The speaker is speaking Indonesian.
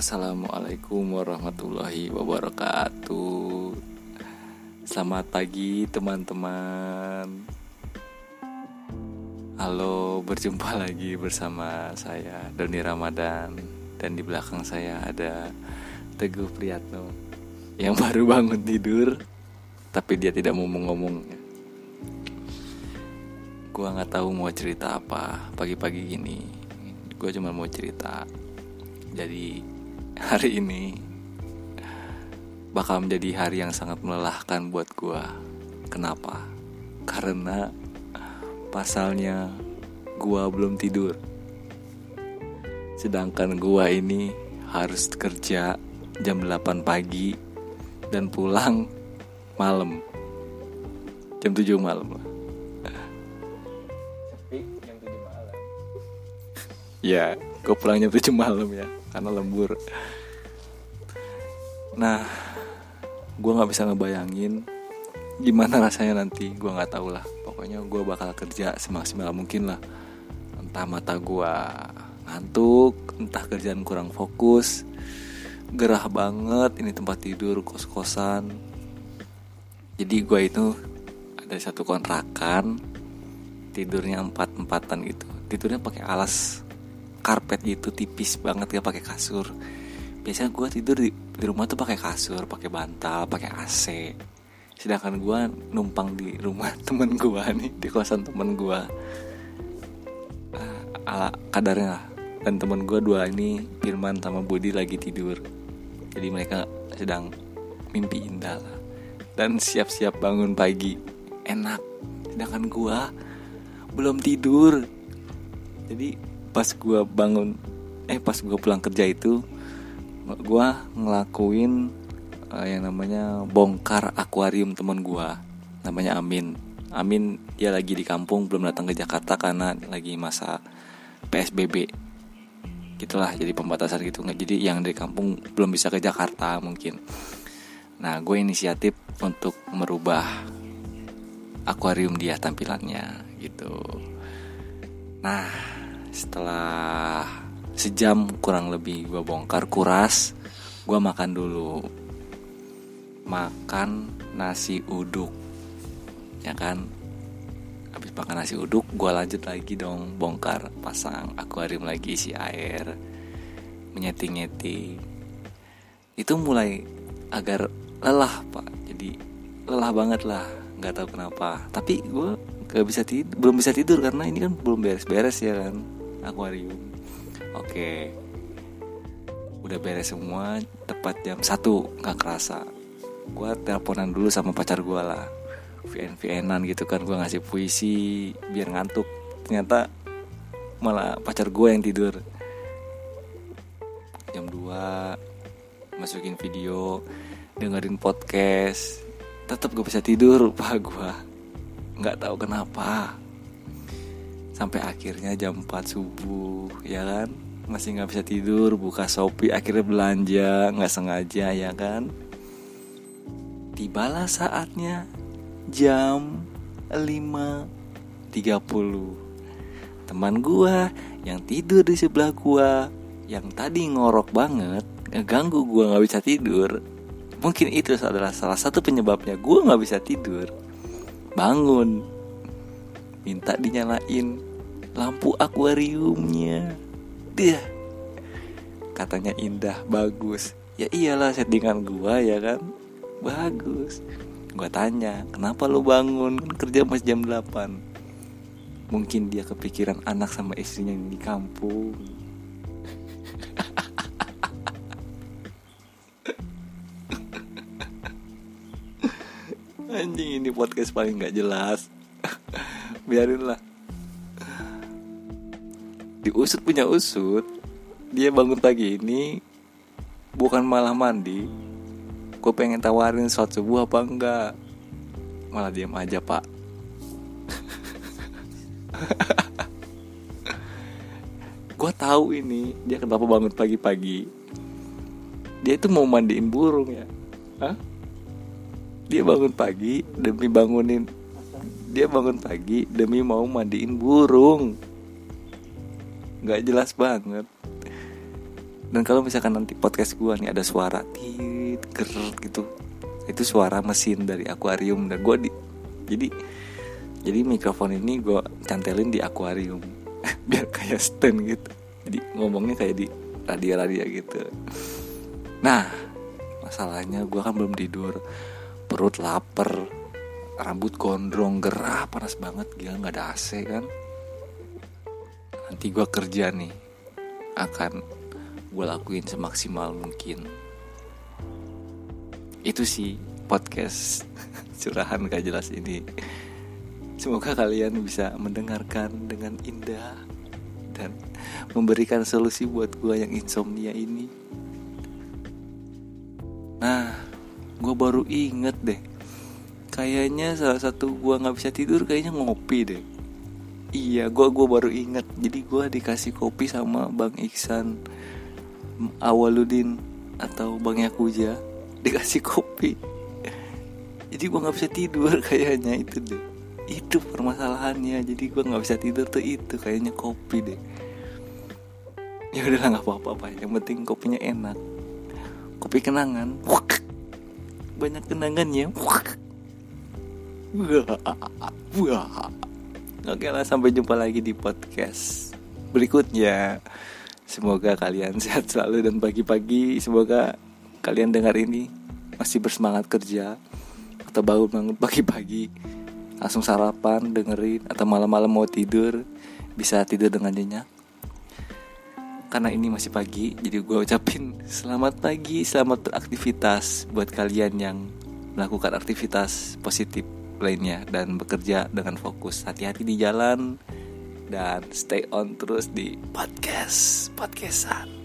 Assalamualaikum warahmatullahi wabarakatuh. Selamat pagi teman-teman. Halo berjumpa lagi bersama saya Doni Ramadan. Dan di belakang saya ada Teguh Priyatno Yang baru bangun tidur Tapi dia tidak mau ngomong Gua nggak tahu mau cerita apa Pagi-pagi gini. Gue cuma mau cerita. Jadi hari ini bakal menjadi hari yang sangat melelahkan buat gue. Kenapa? Karena pasalnya gue belum tidur. Sedangkan gue ini harus kerja jam 8 pagi dan pulang malam. Jam 7 malam lah. jam 7 malam. ya, gue pulang jam 7 malam ya, karena lembur. Nah, gue nggak bisa ngebayangin gimana rasanya nanti. Gue nggak tahu lah. Pokoknya gue bakal kerja semaksimal mungkin lah. Entah mata gue ngantuk, entah kerjaan kurang fokus, gerah banget. Ini tempat tidur kos-kosan. Jadi gue itu ada satu kontrakan tidurnya empat empatan gitu. Tidurnya pakai alas karpet gitu tipis banget gak pakai kasur. Biasanya gue tidur di, di rumah tuh pakai kasur pakai bantal pakai AC sedangkan gue numpang di rumah temen gue nih di kosan temen gue uh, ala kadarnya lah. Dan temen gue dua ini Firman sama Budi lagi tidur. Jadi mereka sedang mimpi indah lah. Dan siap-siap bangun pagi. Enak. Sedangkan gue belum tidur. Jadi pas gue bangun eh pas gue pulang kerja itu gue ngelakuin uh, yang namanya bongkar akuarium teman gue namanya Amin. Amin dia lagi di kampung belum datang ke Jakarta karena lagi masa PSBB gitulah jadi pembatasan gitu. Nggak jadi yang dari kampung belum bisa ke Jakarta mungkin. Nah gue inisiatif untuk merubah akuarium dia tampilannya gitu. Nah setelah sejam kurang lebih gue bongkar kuras gue makan dulu. Makan nasi uduk ya kan? Habis makan nasi uduk gue lanjut lagi dong bongkar. Pasang akuarium lagi isi air menyeting nyeting itu mulai agar lelah pak. Jadi lelah banget lah nggak tahu kenapa. Tapi gue gak bisa tidur belum bisa tidur karena ini kan belum beres-beres ya kan akuarium. Oke. Udah beres semua tepat jam satu nggak kerasa. Gue teleponan dulu sama pacar gue lah. VN VNan gitu kan gue ngasih puisi biar ngantuk. Ternyata malah pacar gue yang tidur. Jam 2 masukin video dengerin podcast. Tetap gak bisa tidur pak gue nggak tahu kenapa sampai akhirnya jam 4 subuh ya kan? Masih nggak bisa tidur buka shopee akhirnya belanja nggak sengaja ya kan? Tibalah saatnya jam 5.30 teman gua yang tidur di sebelah gua yang tadi ngorok banget ngeganggu gua nggak bisa tidur. Mungkin itu adalah salah satu penyebabnya gua nggak bisa tidur. Bangun. Minta dinyalain lampu akuariumnya. Dia. Katanya indah bagus. Ya iyalah settingan gua ya kan? Bagus. Gua tanya kenapa lu bangun? Kan kerja masih jam 8 mungkin dia kepikiran anak sama istrinya di kampung. Anjing ini podcast paling nggak jelas. Biarin lah diusut punya usut dia bangun pagi ini bukan malah mandi. Gue pengen tawarin sholat subuh apa enggak? Malah diam aja pak. Gue tahu ini dia kenapa bangun pagi-pagi. Dia itu mau mandiin burung ya. Hah? dia bangun pagi demi bangunin dia bangun pagi demi mau mandiin burung nggak jelas banget. Dan kalau misalkan nanti podcast gue nih ada suara tit ger gitu itu suara mesin dari akuarium. Dan gue di jadi jadi mikrofon ini gue cantelin di akuarium. Biar kayak stand gitu. Jadi ngomongnya kayak di radio-radio gitu. Nah masalahnya gue kan belum tidur. Perut lapar rambut gondrong gerah panas banget. Gila nggak ada AC kan nanti gue kerja nih akan gue lakuin semaksimal mungkin. Itu sih podcast curahan gak jelas ini. Semoga kalian bisa mendengarkan dengan indah dan memberikan solusi buat gue yang insomnia ini. Nah gue baru inget deh. Kayaknya salah satu gue nggak bisa tidur kayaknya ngopi deh iya gue gua baru inget jadi gue dikasih kopi sama bang Iksan Awaludin atau bang Yakuja. Dikasih kopi. Jadi gue nggak bisa tidur kayaknya itu deh. Itu permasalahannya. Jadi gue nggak bisa tidur tuh itu kayaknya kopi deh. Ya udah nggak apa-apa yang penting kopinya enak. Kopi kenangan. Banyak kenangannya. Wah. Oke lah sampai jumpa lagi di podcast berikutnya. Semoga kalian sehat selalu dan pagi-pagi. Semoga kalian dengar ini masih bersemangat kerja atau bangun bangun pagi-pagi. Langsung sarapan dengerin atau malam-malam mau tidur bisa tidur dengan nyenyak. Karena ini masih pagi jadi gue ucapin selamat pagi selamat beraktivitas buat kalian yang melakukan aktivitas positif lainnya dan bekerja dengan fokus. Hati-hati di jalan dan stay on terus di podcast podcastan.